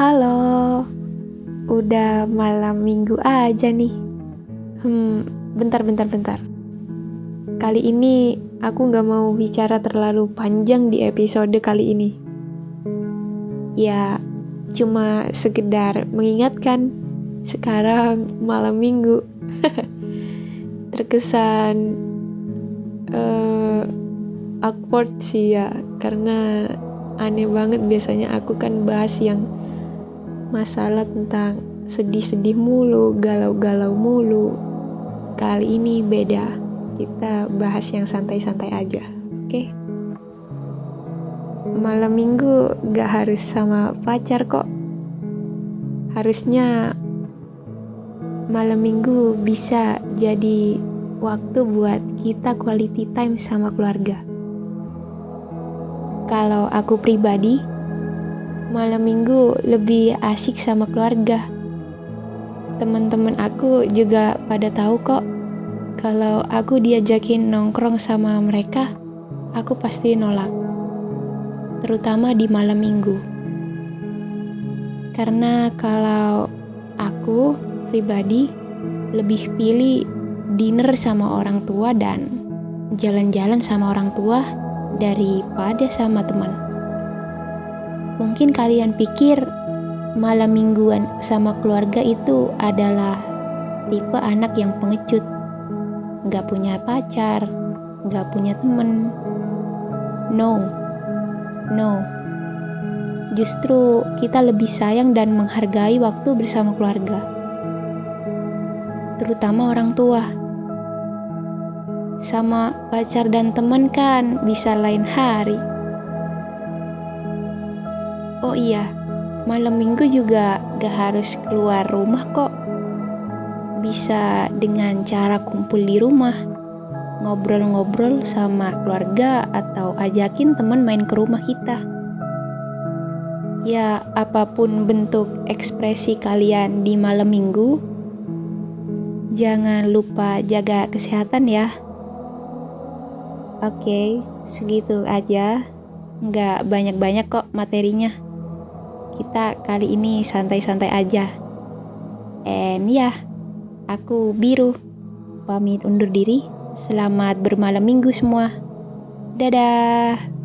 Halo, udah malam minggu aja nih. Hmm, bentar, bentar, bentar. Kali ini aku nggak mau bicara terlalu panjang di episode kali ini. Ya, cuma sekedar mengingatkan sekarang malam minggu. Terkesan uh, awkward sih ya, karena aneh banget biasanya aku kan bahas yang masalah tentang sedih-sedih mulu, galau-galau mulu. Kali ini beda, kita bahas yang santai-santai aja, oke? Okay? Malam minggu gak harus sama pacar kok. Harusnya malam minggu bisa jadi waktu buat kita quality time sama keluarga. Kalau aku pribadi, malam minggu lebih asik sama keluarga. Teman-teman aku juga pada tahu kok, kalau aku diajakin nongkrong sama mereka, aku pasti nolak. Terutama di malam minggu. Karena kalau aku pribadi lebih pilih dinner sama orang tua dan jalan-jalan sama orang tua daripada sama teman. Mungkin kalian pikir malam mingguan sama keluarga itu adalah tipe anak yang pengecut, gak punya pacar, gak punya temen. No, no. Justru kita lebih sayang dan menghargai waktu bersama keluarga, terutama orang tua sama pacar dan teman kan bisa lain hari. Oh iya, malam minggu juga gak harus keluar rumah kok. Bisa dengan cara kumpul di rumah, ngobrol-ngobrol sama keluarga atau ajakin teman main ke rumah kita. Ya, apa pun bentuk ekspresi kalian di malam minggu, jangan lupa jaga kesehatan ya. Oke, segitu aja. Nggak banyak-banyak kok materinya. Kita kali ini santai-santai aja. And ya, yeah, aku biru. Pamit undur diri. Selamat bermalam minggu semua. Dadah.